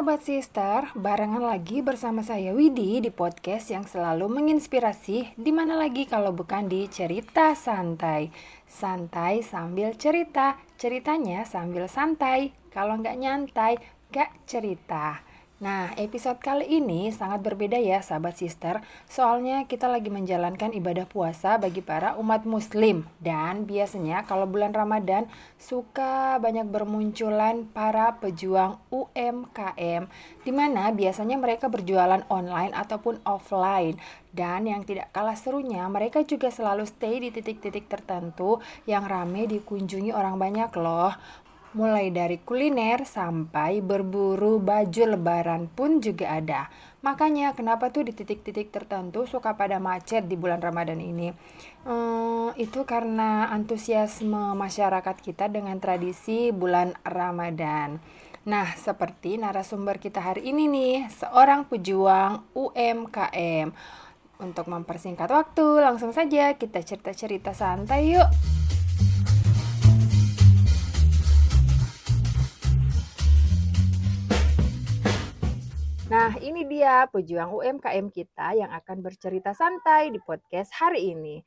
sahabat sister, barengan lagi bersama saya Widi di podcast yang selalu menginspirasi di mana lagi kalau bukan di cerita santai. Santai sambil cerita, ceritanya sambil santai. Kalau nggak nyantai, nggak cerita. Nah, episode kali ini sangat berbeda ya sahabat sister, soalnya kita lagi menjalankan ibadah puasa bagi para umat muslim. Dan biasanya kalau bulan Ramadan suka banyak bermunculan para pejuang UMKM, di mana biasanya mereka berjualan online ataupun offline. Dan yang tidak kalah serunya, mereka juga selalu stay di titik-titik tertentu yang rame dikunjungi orang banyak loh mulai dari kuliner sampai berburu baju lebaran pun juga ada. Makanya kenapa tuh di titik-titik tertentu suka pada macet di bulan Ramadan ini? Hmm, itu karena antusiasme masyarakat kita dengan tradisi bulan Ramadan. Nah, seperti narasumber kita hari ini nih, seorang pejuang UMKM. Untuk mempersingkat waktu, langsung saja kita cerita-cerita santai yuk. Nah, ini dia pejuang UMKM kita yang akan bercerita santai di podcast hari ini.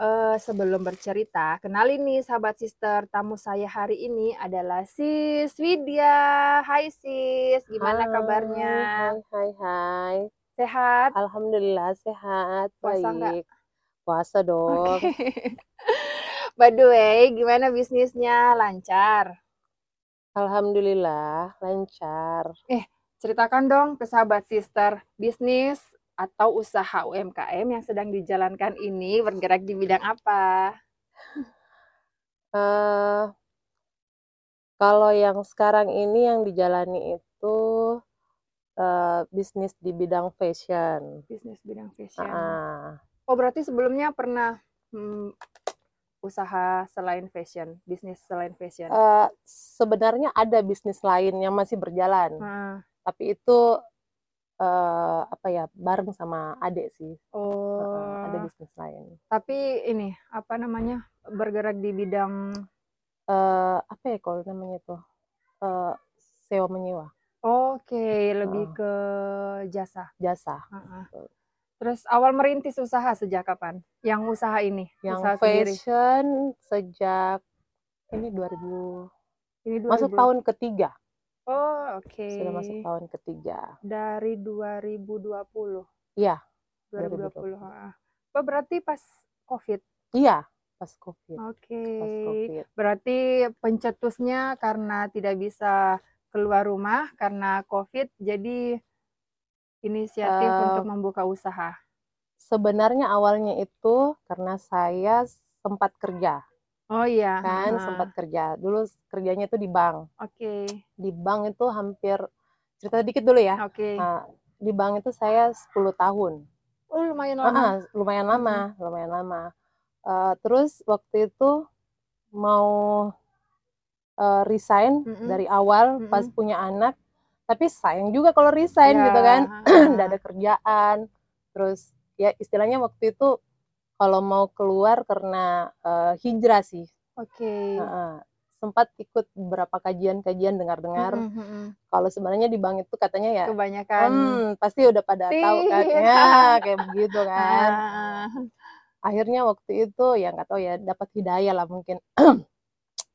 Uh, sebelum bercerita, kenalin nih sahabat sister, tamu saya hari ini adalah Sis Widya. Hai Sis, gimana hai, kabarnya? Hai, hai, hai. Sehat? Alhamdulillah sehat. Puasa Baik. Puasa dong. Okay. By the way, gimana bisnisnya? Lancar? Alhamdulillah lancar. Eh, Ceritakan dong ke sahabat sister, bisnis atau usaha UMKM yang sedang dijalankan ini bergerak di bidang apa? Uh, kalau yang sekarang ini yang dijalani itu uh, bisnis di bidang fashion. Bisnis bidang fashion. Uh. Oh berarti sebelumnya pernah hmm, usaha selain fashion, bisnis selain fashion? Uh, sebenarnya ada bisnis lain yang masih berjalan. Uh tapi itu uh, apa ya bareng sama adik sih oh uh, ada bisnis lain tapi ini apa namanya bergerak di bidang uh, apa ya kalau namanya itu uh, sewa menyewa oke okay, lebih uh, ke jasa jasa uh -uh. Terus awal merintis usaha sejak kapan? Yang usaha ini? Yang usaha fashion sendiri. sejak ini 2000 ini 2000. masuk tahun ketiga. Oh, oke. Okay. Sudah masuk tahun ketiga. Dari 2020. Iya. 2020. 2020. Oh, berarti pas Covid. Iya, pas Covid. Oke. Okay. Berarti pencetusnya karena tidak bisa keluar rumah karena Covid, jadi inisiatif uh, untuk membuka usaha. Sebenarnya awalnya itu karena saya sempat kerja Oh iya. Kan sempat kerja. Dulu kerjanya itu di bank. Oke. Okay. Di bank itu hampir cerita dikit dulu ya. Oke. Okay. Nah, di bank itu saya 10 tahun. Oh, lumayan lama. Uh, lumayan lama, hmm. lumayan lama. Uh, terus waktu itu mau uh, resign mm dari awal mm pas punya anak, tapi sayang juga kalau resign yeah. gitu kan. Nggak ada kerjaan. Terus ya istilahnya waktu itu kalau mau keluar karena uh, hijrah sih. Oke. Okay. Uh, sempat ikut beberapa kajian-kajian dengar-dengar. Mm -hmm. Kalau sebenarnya di bank itu katanya ya kebanyakan hmm, pasti udah pada Tih. tahu kan ya kayak begitu kan. Akhirnya waktu itu ya nggak tahu ya dapat hidayah lah mungkin.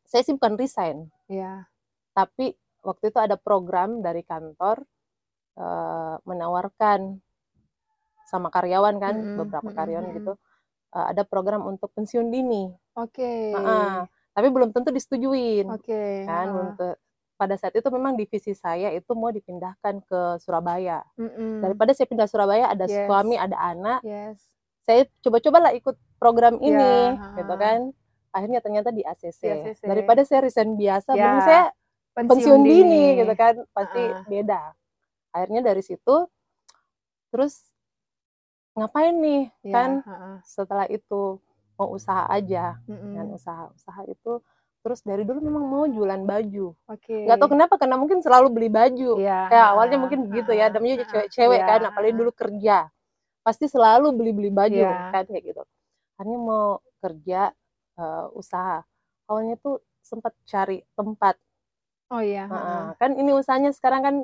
Saya sih bukan resign. Iya. Tapi waktu itu ada program dari kantor uh, menawarkan sama karyawan kan mm -hmm. beberapa karyawan mm -hmm. gitu uh, ada program untuk pensiun dini. Oke. Okay. Uh, tapi belum tentu disetujuin. Oke. Okay. Kan uh. untuk pada saat itu memang divisi saya itu mau dipindahkan ke Surabaya. Mm -mm. Daripada saya pindah Surabaya ada yes. suami, ada anak. Yes. Saya coba-cobalah ikut program ini, yeah. gitu kan. Akhirnya ternyata di ACC. Di ACC. Daripada saya resign biasa, yeah. saya pensiun, pensiun dini. dini gitu kan, pasti uh. beda. Akhirnya dari situ terus ngapain nih ya, kan? uh-uh. setelah itu mau usaha aja. Mm-hmm. dan usaha-usaha itu terus dari dulu memang mau jualan baju. Okay. nggak tahu kenapa karena mungkin selalu beli baju. Ya, ya awalnya mungkin begitu ya namanya cewek-cewek ya. kan apalagi dulu kerja. Pasti selalu beli-beli baju ya. kan kayak gitu. Hanya mau kerja uh, usaha. Awalnya tuh sempat cari tempat. Oh iya uh, kan ini usahanya sekarang kan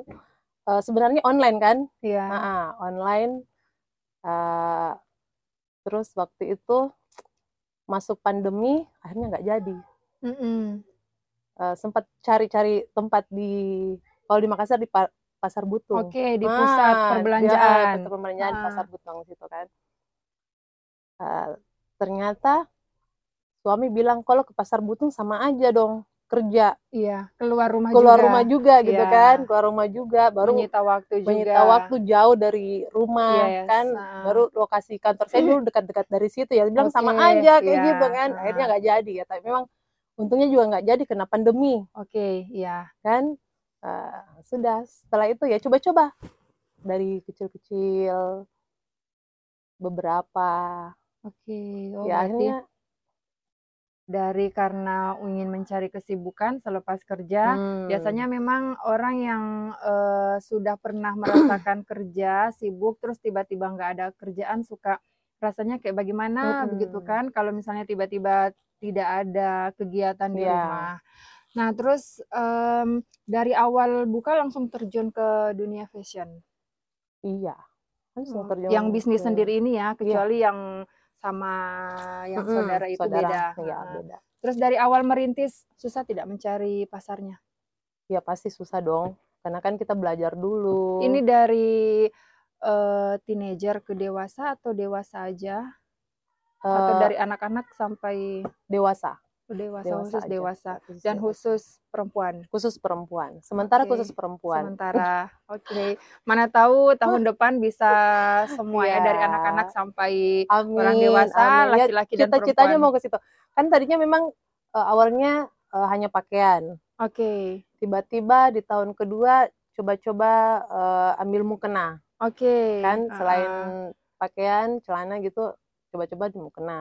uh, sebenarnya online kan? Iya. Nah, online uh, terus waktu itu masuk pandemi akhirnya nggak jadi mm -mm. Uh, sempat cari-cari tempat di kalau di Makassar di pasar Butung. Oke, okay, di pusat ah, perbelanjaan. Ya, pusat perbelanjaan ah. pasar Butung situ kan. Uh, ternyata suami bilang kalau ke pasar Butung sama aja dong kerja. Iya, keluar rumah keluar juga. rumah juga gitu iya. kan, keluar rumah juga baru menyita waktu juga. Menyita waktu jauh dari rumah yes. Iya, kan, uh. baru lokasi kantor saya dulu dekat-dekat dari situ ya. Bilang okay. sama aja kayak yeah. gitu kan. Akhirnya nggak jadi ya, tapi memang untungnya juga nggak jadi kena pandemi. Oke, okay, iya. Kan uh, sudah setelah itu ya coba-coba dari kecil-kecil beberapa. Oke, okay. oh, ya akhirnya dari karena ingin mencari kesibukan selepas kerja hmm. biasanya memang orang yang uh, sudah pernah merasakan kerja sibuk terus tiba-tiba nggak ada kerjaan suka rasanya kayak bagaimana hmm. begitu kan kalau misalnya tiba-tiba tidak ada kegiatan di yeah. rumah nah terus um, dari awal buka langsung terjun ke dunia fashion iya langsung oh, terjun yang bisnis sendiri ini ya iya. kecuali yeah. yang sama yang hmm, saudara itu saudara, beda. Ya, beda. Terus dari awal merintis susah tidak mencari pasarnya? Ya pasti susah dong, karena kan kita belajar dulu. Ini dari uh, teenager ke dewasa atau dewasa aja? Uh, atau dari anak-anak sampai dewasa? Dewasa, dewasa khusus aja. dewasa khusus dan khusus perempuan khusus perempuan sementara okay. khusus perempuan sementara oke okay. mana tahu tahun depan bisa semua yeah. ya dari iya. anak-anak sampai amin, orang dewasa ya, laki-laki ya, dan perempuan cita-citanya mau ke situ kan tadinya memang uh, awalnya uh, hanya pakaian oke okay. tiba-tiba di tahun kedua coba-coba uh, ambil mukena oke okay. kan selain uh. pakaian celana gitu coba-coba di mukena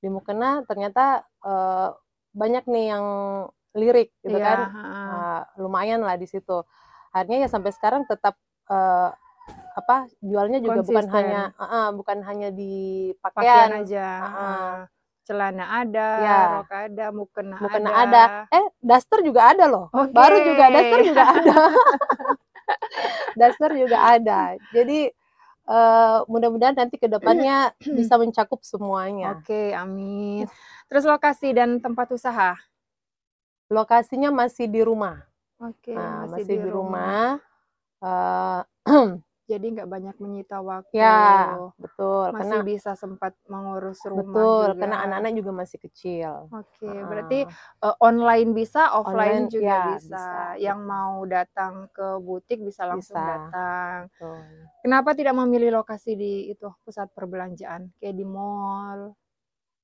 di mukena ternyata uh, banyak nih yang lirik gitu yeah, kan? uh, lumayan lah di situ. Akhirnya ya sampai sekarang tetap uh, apa jualnya juga Konsisten. bukan hanya uh, bukan hanya di pakaian, pakaian. aja. Uh, celana ada ya. rok ada mukena, mukena ada. ada. Eh daster juga ada loh. Okay. baru juga daster juga ada. Daster juga ada. Jadi uh, mudah-mudahan nanti ke depannya bisa mencakup semuanya oke okay, amin Terus lokasi dan tempat usaha? Lokasinya masih di rumah. Oke, nah, masih, masih di, di rumah. rumah. Uh, Jadi nggak banyak menyita waktu. Ya, betul. Masih karena, bisa sempat mengurus rumah Betul, juga. karena anak-anak juga masih kecil. Oke, uh, berarti uh, online bisa, offline online, juga ya, bisa. bisa. Yang mau datang ke butik bisa langsung bisa. datang. Betul. Kenapa tidak memilih lokasi di itu pusat perbelanjaan kayak di mall?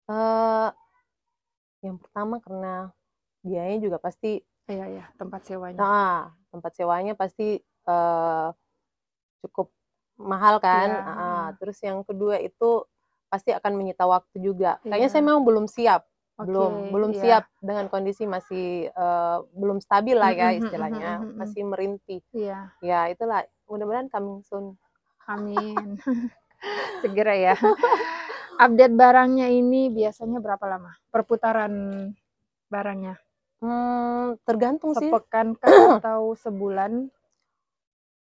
Uh, yang pertama karena biayanya juga pasti iya ya tempat sewanya. Nah, tempat sewanya pasti uh, cukup mahal kan. Ya. Uh, terus yang kedua itu pasti akan menyita waktu juga. Ya. Kayaknya saya memang belum siap. Okay, belum belum ya. siap dengan kondisi masih uh, belum stabil lah ya istilahnya, masih merintih. Iya. Ya, itulah mudah-mudahan coming soon. Amin. Segera ya. update barangnya ini biasanya berapa lama? Perputaran barangnya? Hmm, tergantung sih. Sepekan kan atau sebulan?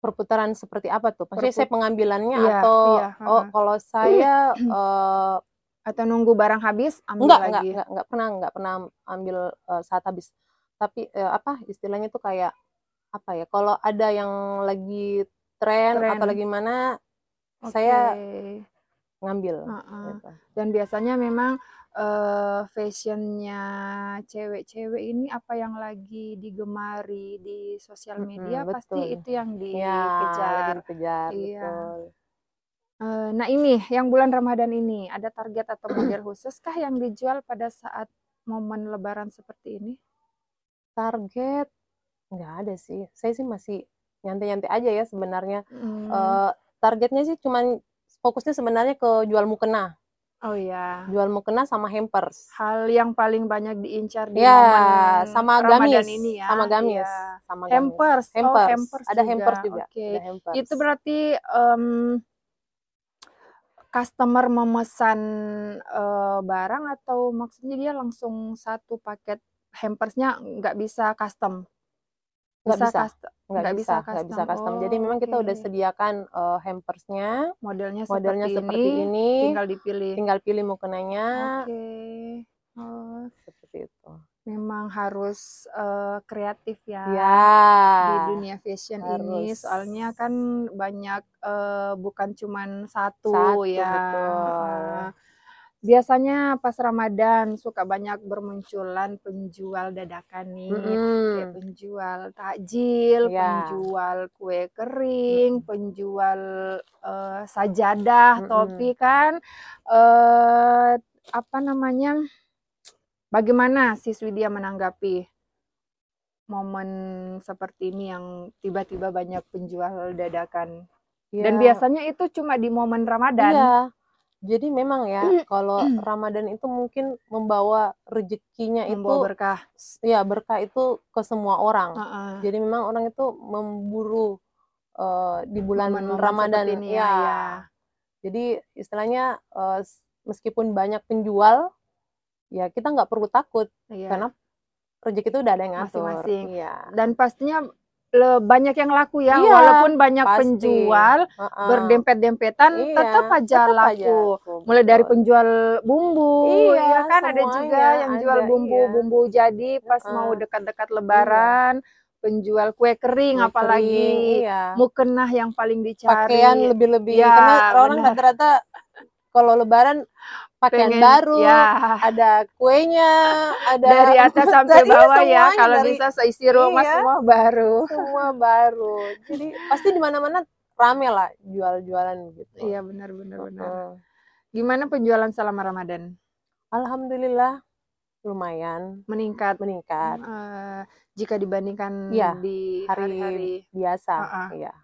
Perputaran seperti apa tuh? Perput saya pengambilannya iya, atau iya, oh kalau saya uh, atau nunggu barang habis ambil enggak, lagi? Enggak, enggak, enggak pernah enggak pernah ambil uh, saat habis. Tapi uh, apa istilahnya tuh kayak apa ya? Kalau ada yang lagi tren, tren. atau lagi mana okay. saya ngambil. Uh -uh. Gitu. Dan biasanya memang uh, fashionnya cewek-cewek ini apa yang lagi digemari di sosial media hmm, pasti itu yang iya, dikejar. Ya, dikejar, iya. betul. Uh, nah ini yang bulan Ramadan ini ada target atau model khusus kah yang dijual pada saat momen Lebaran seperti ini? Target nggak ada sih. Saya sih masih nyantai-nyantai aja ya sebenarnya. Hmm. Uh, targetnya sih cuman fokusnya sebenarnya ke jual mukena. Oh iya. Jual mukena sama hampers. Hal yang paling banyak diincar di ya, sama Ramadan gamis, ini ya. Sama gamis, ya. sama hampers. Gamis. Hampers. Oh, hampers ada juga. hampers juga. Oke. Okay. Itu berarti um, customer memesan uh, barang atau maksudnya dia langsung satu paket hampersnya nggak bisa custom? Nggak bisa, nggak bisa nggak bisa custom. oh, jadi memang kita okay. udah sediakan uh, hampersnya. Modelnya modelnya seperti, seperti ini, ini tinggal dipilih. Tinggal pilih mukenanya oke. Okay. oh. seperti itu. Memang harus uh, kreatif ya, ya di dunia fashion harus. ini soalnya kan banyak uh, bukan cuman satu, satu ya. betul biasanya pas Ramadan suka banyak bermunculan penjual dadakan nih, mm-hmm. kayak penjual takjil, yeah. penjual kue kering, mm-hmm. penjual uh, sajadah, mm-hmm. topi kan, uh, apa namanya? Bagaimana siswi dia menanggapi momen seperti ini yang tiba-tiba banyak penjual dadakan? Yeah. Dan biasanya itu cuma di momen Ramadan. Yeah jadi memang ya kalau Ramadan itu mungkin membawa rezekinya itu berkah. Ya berkah itu ke semua orang. Uh -uh. Jadi memang orang itu memburu uh, di bulan Momen Ramadan ini ya. ya. Jadi istilahnya uh, meskipun banyak penjual ya kita nggak perlu takut iya. karena rezeki itu udah ada yang ngatur. Masing-masing. Ya. Dan pastinya banyak yang laku ya, iya, walaupun banyak pasti. penjual uh -uh. berdempet-dempetan, iya, tetap aja tetap laku. Aja. Mulai dari penjual bumbu, iya, ya kan ada juga yang ada, jual bumbu-bumbu iya. jadi pas uh -uh. mau dekat-dekat Lebaran. Iya penjual kue kering kue apalagi kering, iya. mukenah yang paling dicari pakaian lebih-lebih ya, karena orang rata-rata kalau lebaran pakaian Pengen, baru, ya. ada kuenya, ada dari atas sampai dari bawah ya. Kalau dari, bisa seisi rumah iya, semua baru. Semua baru. Jadi pasti di mana-mana rame lah jual-jualan gitu. Iya benar benar uh benar. Gimana penjualan selama Ramadan? Alhamdulillah lumayan meningkat meningkat uh, jika dibandingkan ya, di hari-hari biasa uh -uh. ya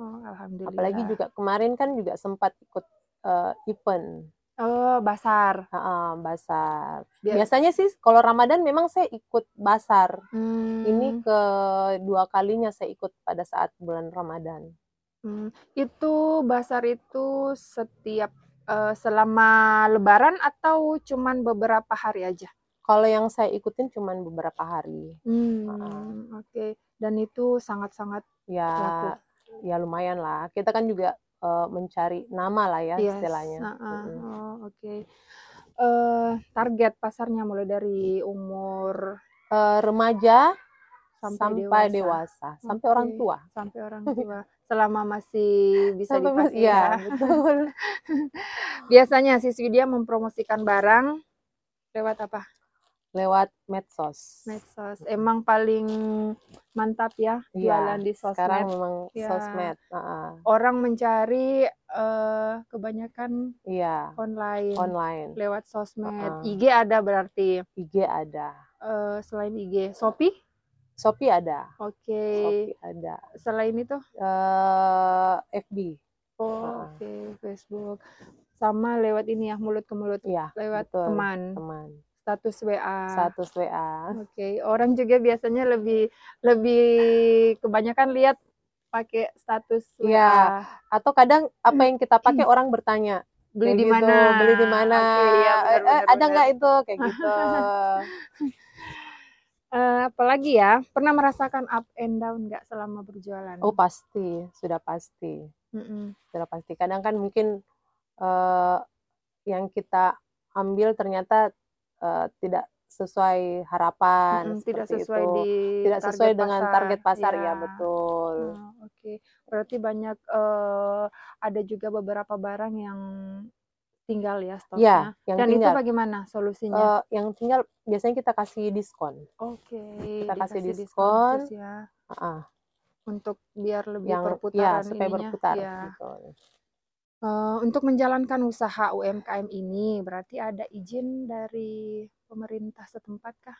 oh, alhamdulillah apalagi juga kemarin kan juga sempat ikut uh, event Oh, basar. Uh, basar. Biar... Biasanya sih kalau Ramadan memang saya ikut basar. Hmm. Ini kedua kalinya saya ikut pada saat bulan Ramadan. Hmm. Itu basar itu setiap uh, selama Lebaran atau cuman beberapa hari aja? Kalau yang saya ikutin cuman beberapa hari. Hmm, uh. Oke. Okay. Dan itu sangat-sangat ya laku. ya lumayan lah. Kita kan juga uh, mencari nama lah ya yes. istilahnya. Uh, uh, oh, Oke. Okay. Uh, target pasarnya mulai dari umur uh, remaja sampai, sampai dewasa, dewasa. Okay. sampai orang tua. Sampai orang tua. Selama masih bisa sampai dipakai ya. betul. Biasanya siswi dia mempromosikan barang lewat apa? Lewat medsos. Medsos. Emang paling mantap ya iya, jualan di sosmed. Sekarang memang ya. sosmed. Uh-uh. Orang mencari uh, kebanyakan iya. online. Online. Lewat sosmed. Uh-uh. IG ada berarti. IG ada. Uh, selain IG, Shopee? Shopee ada. Oke. Okay. Shopee ada. Selain itu? Uh, FB. Oh, uh. oke, okay. Facebook. Sama lewat ini ya mulut ke mulut. Iya. Lewat betul. teman. Teman status WA. Status WA. Oke, okay. orang juga biasanya lebih lebih kebanyakan lihat pakai status WA. Ya, atau kadang apa yang kita pakai orang bertanya, beli di gitu, mana? Beli di mana? Okay, ya, benar, benar, ada nggak itu kayak gitu. uh, apalagi ya, pernah merasakan up and down nggak selama berjualan? Oh pasti, sudah pasti, mm -mm. sudah pasti. Kadang kan mungkin uh, yang kita ambil ternyata uh, tidak sesuai harapan hmm, tidak sesuai itu. di tidak sesuai dengan pasar. target pasar ya, ya betul oh, oke okay. berarti banyak uh, ada juga beberapa barang yang tinggal ya stoknya ya, yang dan tinggal. itu bagaimana solusinya uh, yang tinggal biasanya kita kasih diskon oke okay. kita kasih diskon, diskon ya. uh -uh. untuk biar lebih yang, perputaran ya, supaya ininya. berputar ya. gitu. Uh, untuk menjalankan usaha UMKM ini berarti ada izin dari pemerintah setempat kah?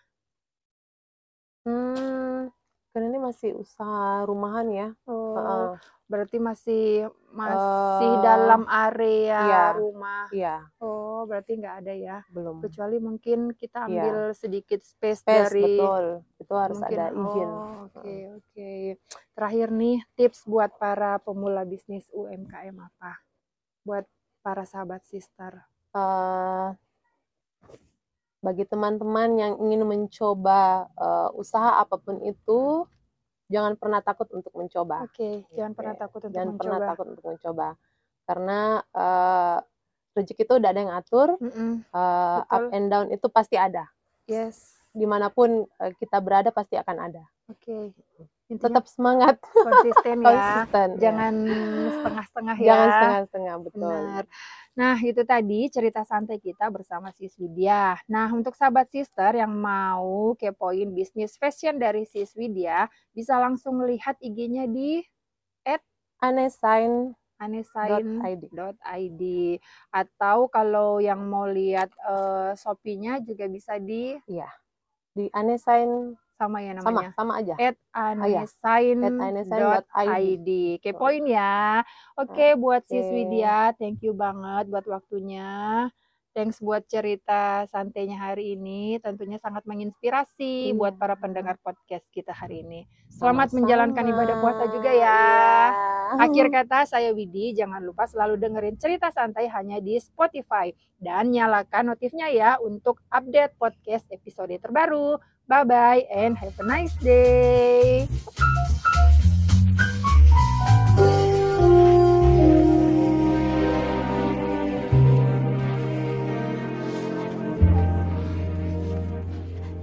Hmm, karena ini masih usaha rumahan ya. Oh, uh, berarti masih masih uh, dalam area iya, rumah. Iya. Oh, berarti nggak ada ya? Belum. Kecuali mungkin kita iya. ambil iya. sedikit space, space dari. Betul. Itu harus mungkin, ada izin. Oke, oh, oke. Okay, okay. Terakhir nih tips buat para pemula bisnis UMKM apa? Buat para sahabat sister? Uh, bagi teman-teman yang ingin mencoba uh, usaha apa pun itu, jangan pernah takut untuk mencoba. Oke, okay, jangan pernah takut untuk jangan mencoba. pernah takut untuk mencoba. Karena uh, rezeki itu udah ada yang atur, mm -mm. Uh, up and down itu pasti ada. Yes. Di mana pun uh, kita berada pasti akan ada. Oke. Okay. Intinya tetap semangat. Konsisten ya. Konsisten, ya. jangan setengah-setengah ya. Jangan setengah-setengah betul. Benar. nah itu tadi cerita santai kita bersama Sis Widya. Nah untuk sahabat sister yang mau kepoin bisnis fashion dari Sis Widya bisa langsung lihat IG-nya di at anesain anesain.id atau kalau yang mau lihat uh, Shopee-nya juga bisa di ya di anesain sama ya namanya. Sama, sama aja. At anesain.id. Kepoin ya. Oke, okay, buat okay. Sis Widya, thank you banget buat waktunya. Thanks buat cerita santainya hari ini. Tentunya sangat menginspirasi iya. buat para pendengar podcast kita hari ini. Selamat Sama-sama. menjalankan ibadah puasa juga ya. Iya. Akhir kata saya Widi, jangan lupa selalu dengerin cerita santai hanya di Spotify dan nyalakan notifnya ya untuk update podcast episode terbaru. Bye bye and have a nice day.